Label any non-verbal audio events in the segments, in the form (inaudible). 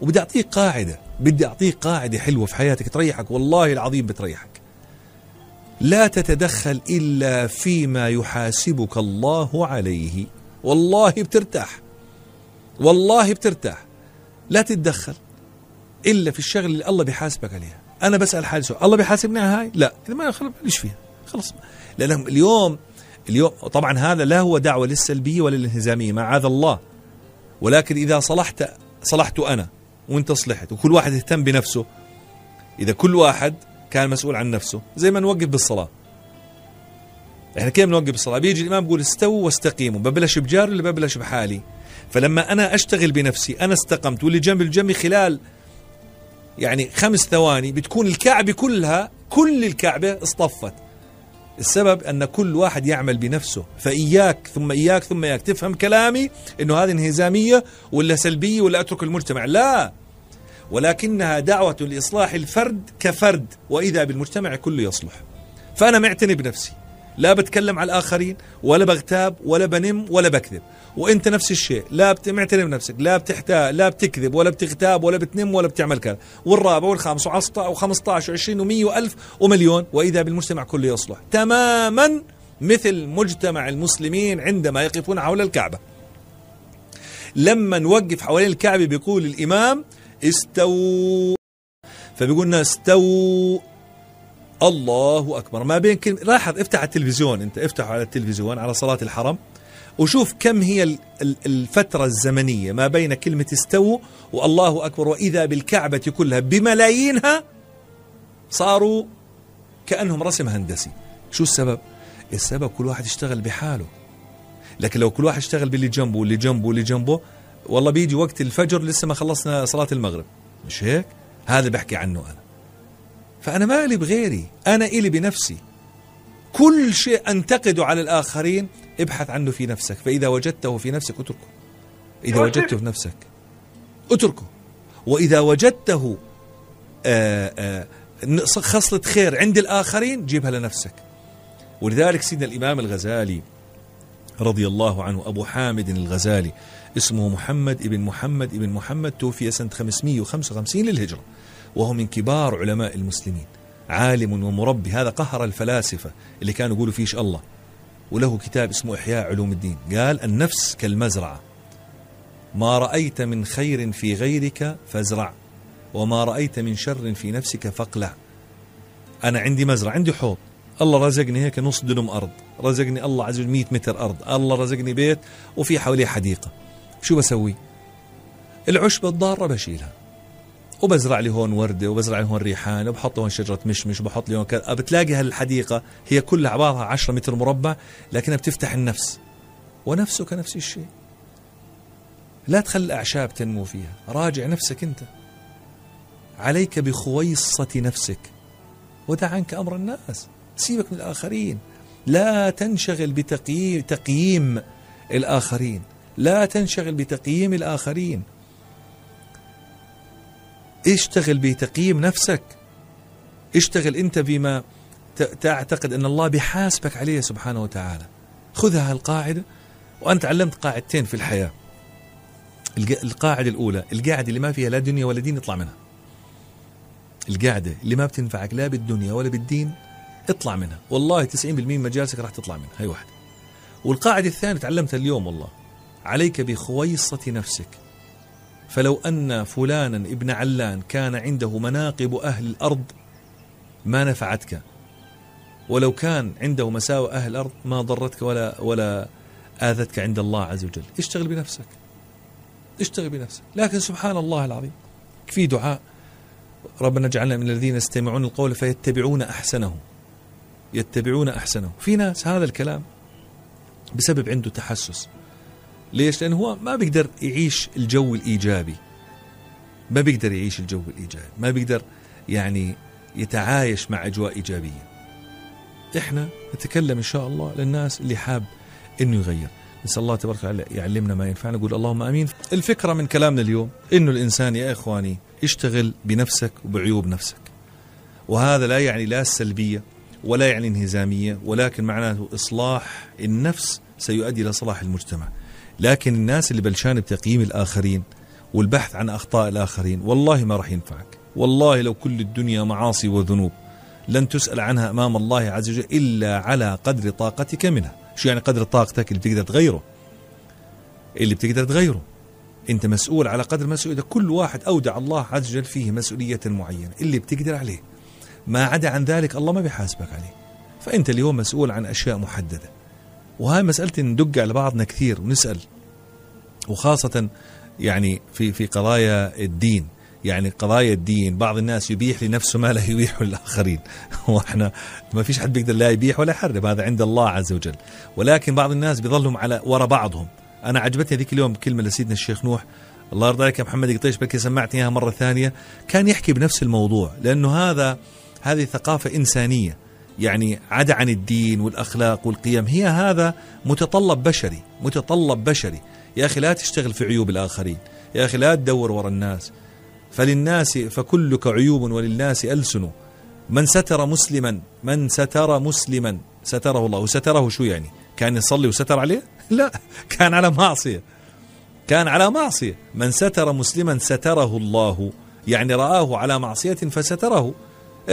وبدي أعطيك قاعدة بدي أعطيك قاعدة حلوة في حياتك تريحك والله العظيم بتريحك. لا تتدخل إلا فيما يحاسبك الله عليه. والله بترتاح والله بترتاح. لا تتدخل إلا في الشغل اللي الله بيحاسبك عليها. أنا بسأل حالي سؤال الله بيحاسبني على هاي؟ لا. إذا ما خلص فيها؟ خلص. لأن اليوم اليوم طبعا هذا لا هو دعوة للسلبية ولا للانهزامية معاذ الله. ولكن إذا صلحت صلحت أنا وانت صلحت وكل واحد اهتم بنفسه. إذا كل واحد كان مسؤول عن نفسه زي ما نوقف بالصلاة. إحنا كيف نوقف بالصلاة؟ بيجي الإمام بيقول استووا واستقيموا ببلش بجاري ولا ببلش بحالي؟ فلما أنا أشتغل بنفسي أنا استقمت واللي جنب الجنبي خلال يعني خمس ثواني بتكون الكعبة كلها كل الكعبة اصطفت. السبب أن كل واحد يعمل بنفسه. فإياك ثم إياك ثم إياك. تفهم كلامي أنه هذه انهزامية ولا سلبية ولا أترك المجتمع؟ لا. ولكنها دعوة لإصلاح الفرد كفرد وإذا بالمجتمع كله يصلح. فأنا معتني بنفسي. لا بتكلم على الآخرين ولا بغتاب ولا بنم ولا بكذب. وأنت نفس الشيء لا معتني بنفسك لا بتحتاج لا بتكذب ولا بتغتاب ولا بتنم ولا بتعمل كذا. والرابع والخامس و15 و15 و20 و100 و1000 ومليون وإذا بالمجتمع كله يصلح. تماما مثل مجتمع المسلمين عندما يقفون حول الكعبة. لما نوقف حوالين الكعبة بيقول الإمام استووا. فبيقولنا استووا. الله أكبر. ما بين كلمه لاحظ افتح التلفزيون أنت افتح على التلفزيون على صلاة الحرم وشوف كم هي الفترة الزمنية ما بين كلمة استووا والله أكبر وإذا بالكعبة كلها بملايينها صاروا كأنهم رسم هندسي. شو السبب؟ السبب كل واحد يشتغل بحاله. لكن لو كل واحد اشتغل باللي جنبه واللي جنبه واللي جنبه والله بيجي وقت الفجر لسه ما خلصنا صلاة المغرب. مش هيك؟ هذا بحكي عنه أنا. فأنا مالي بغيري أنا إلي بنفسي. كل شيء أنتقده على الآخرين ابحث عنه في نفسك فإذا وجدته في نفسك اتركه. إذا وجدته في نفسك اتركه. وإذا وجدته آآ آآ خصلة خير عند الآخرين جيبها لنفسك. ولذلك سيدنا الإمام الغزالي رضي الله عنه أبو حامد الغزالي اسمه محمد ابن محمد ابن محمد توفي سنة 555 للهجرة. وهو من كبار علماء المسلمين. عالم ومربي هذا قهر الفلاسفة اللي كانوا يقولوا فيش الله. وله كتاب اسمه إحياء علوم الدين. قال النفس كالمزرعة. ما رأيت من خير في غيرك فازرع وما رأيت من شر في نفسك فاقلع. أنا عندي مزرعة عندي حوض. الله رزقني هيك نص دنم أرض. رزقني الله عز وجل 100 متر أرض. الله رزقني بيت وفي حواليه حديقة. شو بسوي؟ العشبة الضارة بشيلها. وبزرع لي هون وردة وبزرع لي هون ريحان وبحط هون شجرة مشمش وبحط لي هون كذا بتلاقي هالحديقة هي كلها عبارها 10 متر مربع لكنها بتفتح النفس ونفسك نفس الشيء. لا تخلي الأعشاب تنمو فيها راجع نفسك أنت. عليك بخويصة نفسك ودع عنك أمر الناس سيبك من الآخرين. لا تنشغل بتقييم تقييم الآخرين لا تنشغل بتقييم الآخرين. اشتغل بتقييم نفسك. اشتغل انت بما تعتقد ان الله بيحاسبك عليه سبحانه وتعالى. خذها القاعدة وأنت علمت قاعدتين في الحياة. القاعدة الأولى القاعدة اللي ما فيها لا دنيا ولا دين اطلع منها. القاعدة اللي ما بتنفعك لا بالدنيا ولا بالدين اطلع منها. والله 90% من مجالسك راح تطلع منها. هي واحدة. والقاعدة الثانية تعلمتها اليوم والله. عليك بخويصة نفسك. فلو أن فلانا ابن علان كان عنده مناقب أهل الأرض ما نفعتك؟ ولو كان عنده مساوئ أهل الأرض ما ضرتك ولا ولا آذتك عند الله عز وجل. اشتغل بنفسك. اشتغل بنفسك. لكن سبحان الله العظيم في دعاء. ربنا اجعلنا من الذين يستمعون القول فيتبعون أحسنه. يتبعون أحسنه. في ناس هذا الكلام بسبب عنده تحسس. ليش؟ لأنه هو ما بيقدر يعيش الجو الإيجابي ما بيقدر يعيش الجو الإيجابي ما بيقدر يعني يتعايش مع أجواء إيجابية إحنا نتكلم إن شاء الله للناس اللي حاب إنه يغير نسأل الله تبارك وتعالى يعلمنا ما ينفعنا نقول اللهم آمين. الفكرة من كلامنا اليوم إنه الإنسان يا إخواني اشتغل بنفسك وبعيوب نفسك. وهذا لا يعني لا السلبيه ولا يعني انهزامية ولكن معناته إصلاح النفس سيؤدي إلى صلاح المجتمع. لكن الناس اللي بلشان بتقييم الآخرين والبحث عن أخطاء الآخرين والله ما راح ينفعك. والله لو كل الدنيا معاصي وذنوب لن تسأل عنها أمام الله عز وجل إلا على قدر طاقتك منها. شو يعني قدر طاقتك اللي بتقدر تغيره؟ اللي بتقدر تغيره. أنت مسؤول على قدر مسؤوليتك كل واحد أودع الله عز وجل فيه مسؤولية معينة اللي بتقدر عليه. ما عدا عن ذلك الله ما بيحاسبك عليه. فأنت اليوم مسؤول عن أشياء محددة. وهاي مسألة ندق على بعضنا كثير ونسأل. وخاصة يعني في في قضايا الدين. يعني قضايا الدين بعض الناس يبيح لنفسه ما لا يبيح للآخرين (laughs) وإحنا ما فيش حد بيقدر لا يبيح ولا يحرم هذا عند الله عز وجل. ولكن بعض الناس بيظلهم على ورا بعضهم. أنا عجبتني ذيك اليوم كلمة لسيدنا الشيخ نوح. الله يرضى عليك يا محمد قطيش بلكي سمعتني إياها مرة ثانية. كان يحكي بنفس الموضوع لأنه هذا هذه ثقافة إنسانية. يعني عدا عن الدين والأخلاق والقيم هي هذا متطلب بشري متطلب بشري. يا أخي لا تشتغل في عيوب الآخرين يا أخي لا تدور ورا الناس. فللناس فكلك عيوب وللناس ألسن. من ستر مسلما من ستر مسلما ستره الله. وستره شو يعني؟ كان يصلي وستر عليه؟ (laughs) لا كان على معصية. كان على معصية. من ستر مسلما ستره الله. يعني رآه على معصية فستره.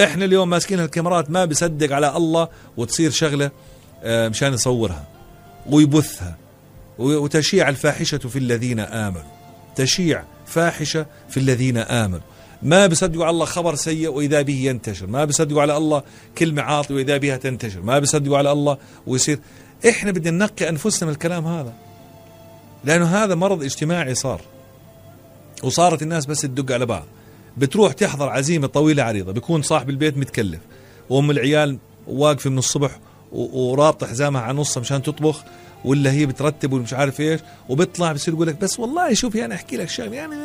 إحنا اليوم ماسكين الكاميرات ما بيصدق على الله وتصير شغلة آه، مشان يصورها ويبثها وتشيع الفاحشة في الذين آمنوا. تشيع فاحشة في الذين آمنوا. ما بيصدقوا على الله خبر سيء وإذا به ينتشر. ما بيصدقوا على الله كلمة عاطلة وإذا بها تنتشر. ما بيصدقوا على الله ويصير. إحنا بدنا ننقي أنفسنا من الكلام هذا. لأنه هذا مرض اجتماعي صار. وصارت الناس بس تدق على بعض. بتروح تحضر عزيمة طويلة عريضة بيكون صاحب البيت متكلف وأم العيال واقفة من الصبح ورابطة حزامها على نصها مشان تطبخ ولا هي بترتب ومش عارف إيش وبيطلع بصير يقول لك بس والله شوف يعني أحكي لك شغلة يعني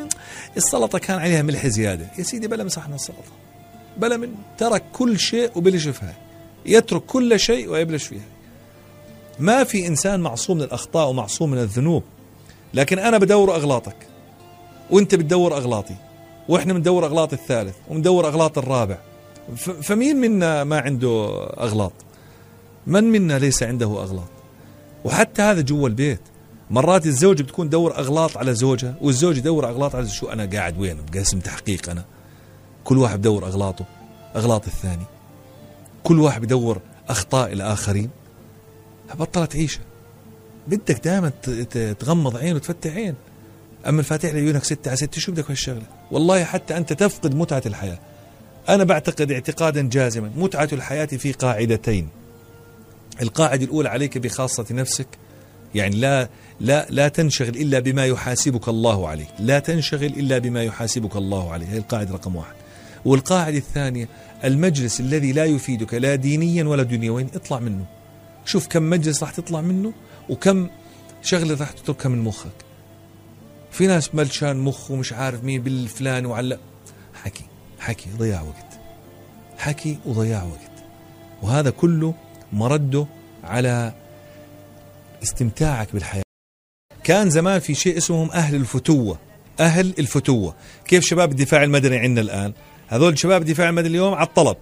السلطة كان عليها ملح زيادة. يا سيدي بلا مسحنا السلطة بلا من ترك كل شيء وبلش فيها يترك كل شيء ويبلش فيها. ما في إنسان معصوم من الأخطاء ومعصوم من الذنوب لكن أنا بدور أغلاطك وأنت بتدور أغلاطي. وإحنا بندور أغلاط الثالث وبندور أغلاط الرابع. فمين منا ما عنده أغلاط؟ من منا ليس عنده أغلاط؟ وحتى هذا جوا البيت. مرات الزوج بتكون دور أغلاط على زوجها والزوج يدور أغلاط على شو أنا قاعد وين بقسم تحقيق أنا. كل واحد بدور أغلاطه أغلاط الثاني. كل واحد بدور أخطاء الآخرين. بطلت عيشة. بدك دائما تغمض عين وتفتح عين. أما الفاتح لعيونك ستة على ستة شو بدك هالشغله والله حتى أنت تفقد متعة الحياة. أنا بعتقد اعتقادا جازما متعة الحياة في قاعدتين. القاعدة الأولى عليك بخاصة نفسك يعني لا لا لا تنشغل إلا بما يحاسبك الله عليه. لا تنشغل إلا بما يحاسبك الله عليه. هي القاعدة رقم واحد. والقاعدة الثانية المجلس الذي لا يفيدك لا دينيا ولا دنيويا اطلع منه. شوف كم مجلس راح تطلع منه وكم شغلة راح تتركها من مخك. في ناس ملشان مخ ومش عارف مين بالفلان وعلق حكي حكي ضياع وقت. حكي وضياع وقت. وهذا كله مرده على استمتاعك بالحياة. كان زمان في شيء اسمهم أهل الفتوة. أهل الفتوة. كيف شباب الدفاع المدني عندنا الآن؟ هذول شباب الدفاع المدني اليوم على الطلب.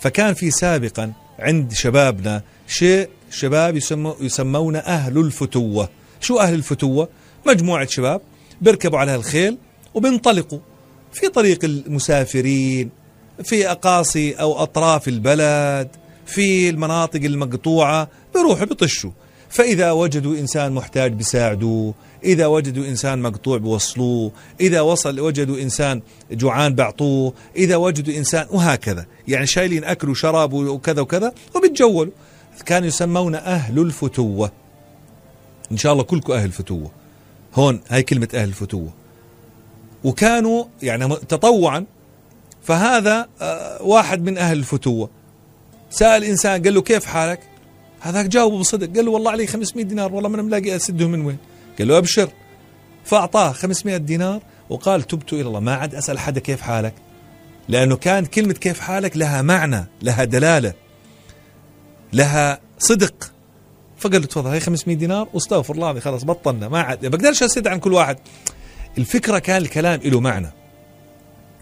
فكان في سابقا عند شبابنا شيء شباب يسمو يسمون أهل الفتوة. شو أهل الفتوة؟ مجموعة شباب بيركبوا على الخيل وبينطلقوا في طريق المسافرين في أقاصي أو أطراف البلد في المناطق المقطوعة بيروحوا بيطشوا. فإذا وجدوا إنسان محتاج بيساعدوه إذا وجدوا إنسان مقطوع بوصلوه إذا وصل وجدوا إنسان جوعان بعطوه إذا وجدوا إنسان وهكذا. يعني شايلين أكل وشراب وكذا وكذا وبيتجولوا. كانوا يسمون أهل الفتوة. إن شاء الله كلكم أهل فتوة. هون هاي كلمة أهل الفتوة. وكانوا يعني تطوعا فهذا آه، واحد من أهل الفتوة. سأل إنسان قال له كيف حالك؟ هذاك جاوبه بصدق. قال له والله علي 500 دينار والله ما ملاقي أسده من وين. قال له أبشر. فأعطاه 500 دينار وقال تبت إلى الله. ما عاد أسأل حدا كيف حالك؟ لأنه كان كلمة كيف حالك لها معنى لها دلالة لها صدق. فقال له تفضل هي 500 دينار واستغفر الله خلاص بطلنا ما عاد بقدرش اسد عن كل واحد. الفكرة كان الكلام له معنى.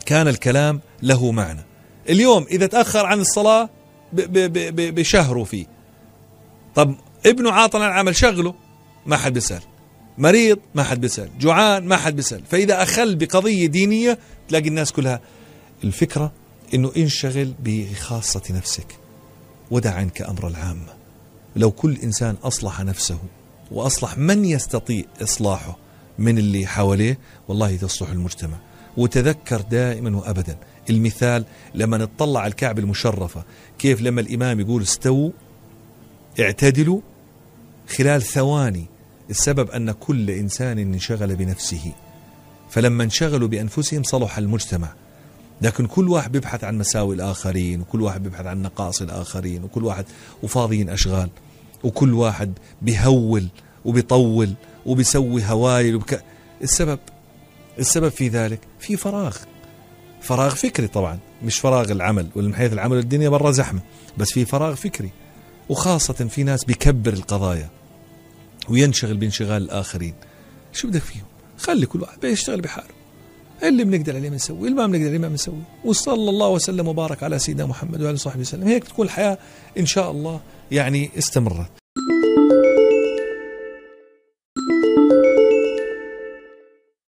كان الكلام له معنى. اليوم إذا تأخر عن الصلاة بشهره فيه. طب ابنه عاطل عن العمل شغله ما حد بيسأل. مريض ما حد بيسأل. جوعان ما حد بيسأل. فإذا أخل بقضية دينية تلاقي الناس كلها. الفكرة أنه انشغل بخاصة نفسك. ودع عنك أمر العامة لو كل إنسان أصلح نفسه وأصلح من يستطيع إصلاحه من اللي حواليه والله تصلح المجتمع. وتذكر دائما وأبدا المثال لما نطلع على الكعبة المشرفة كيف لما الإمام يقول استووا اعتدلوا خلال ثواني السبب أن كل إنسان انشغل بنفسه. فلما انشغلوا بأنفسهم صلح المجتمع. لكن كل واحد بيبحث عن مساوي الآخرين وكل واحد بيبحث عن نقائص الآخرين وكل واحد وفاضيين أشغال وكل واحد بيهول وبيطول وبيسوي هوايل وبك... السبب السبب في ذلك في فراغ. فراغ فكري طبعا مش فراغ العمل ومن حيث العمل الدنيا برا زحمة بس في فراغ فكري. وخاصة في ناس بيكبر القضايا وينشغل بانشغال الآخرين. شو بدك فيهم؟ خلي كل واحد بيشتغل بحاله. اللي بنقدر عليه بنسوي اللي ما بنقدر عليه ما بنسوي. وصلى الله وسلم وبارك على سيدنا محمد وعلى صحبه وسلم. هيك تكون الحياة إن شاء الله يعني استمرت.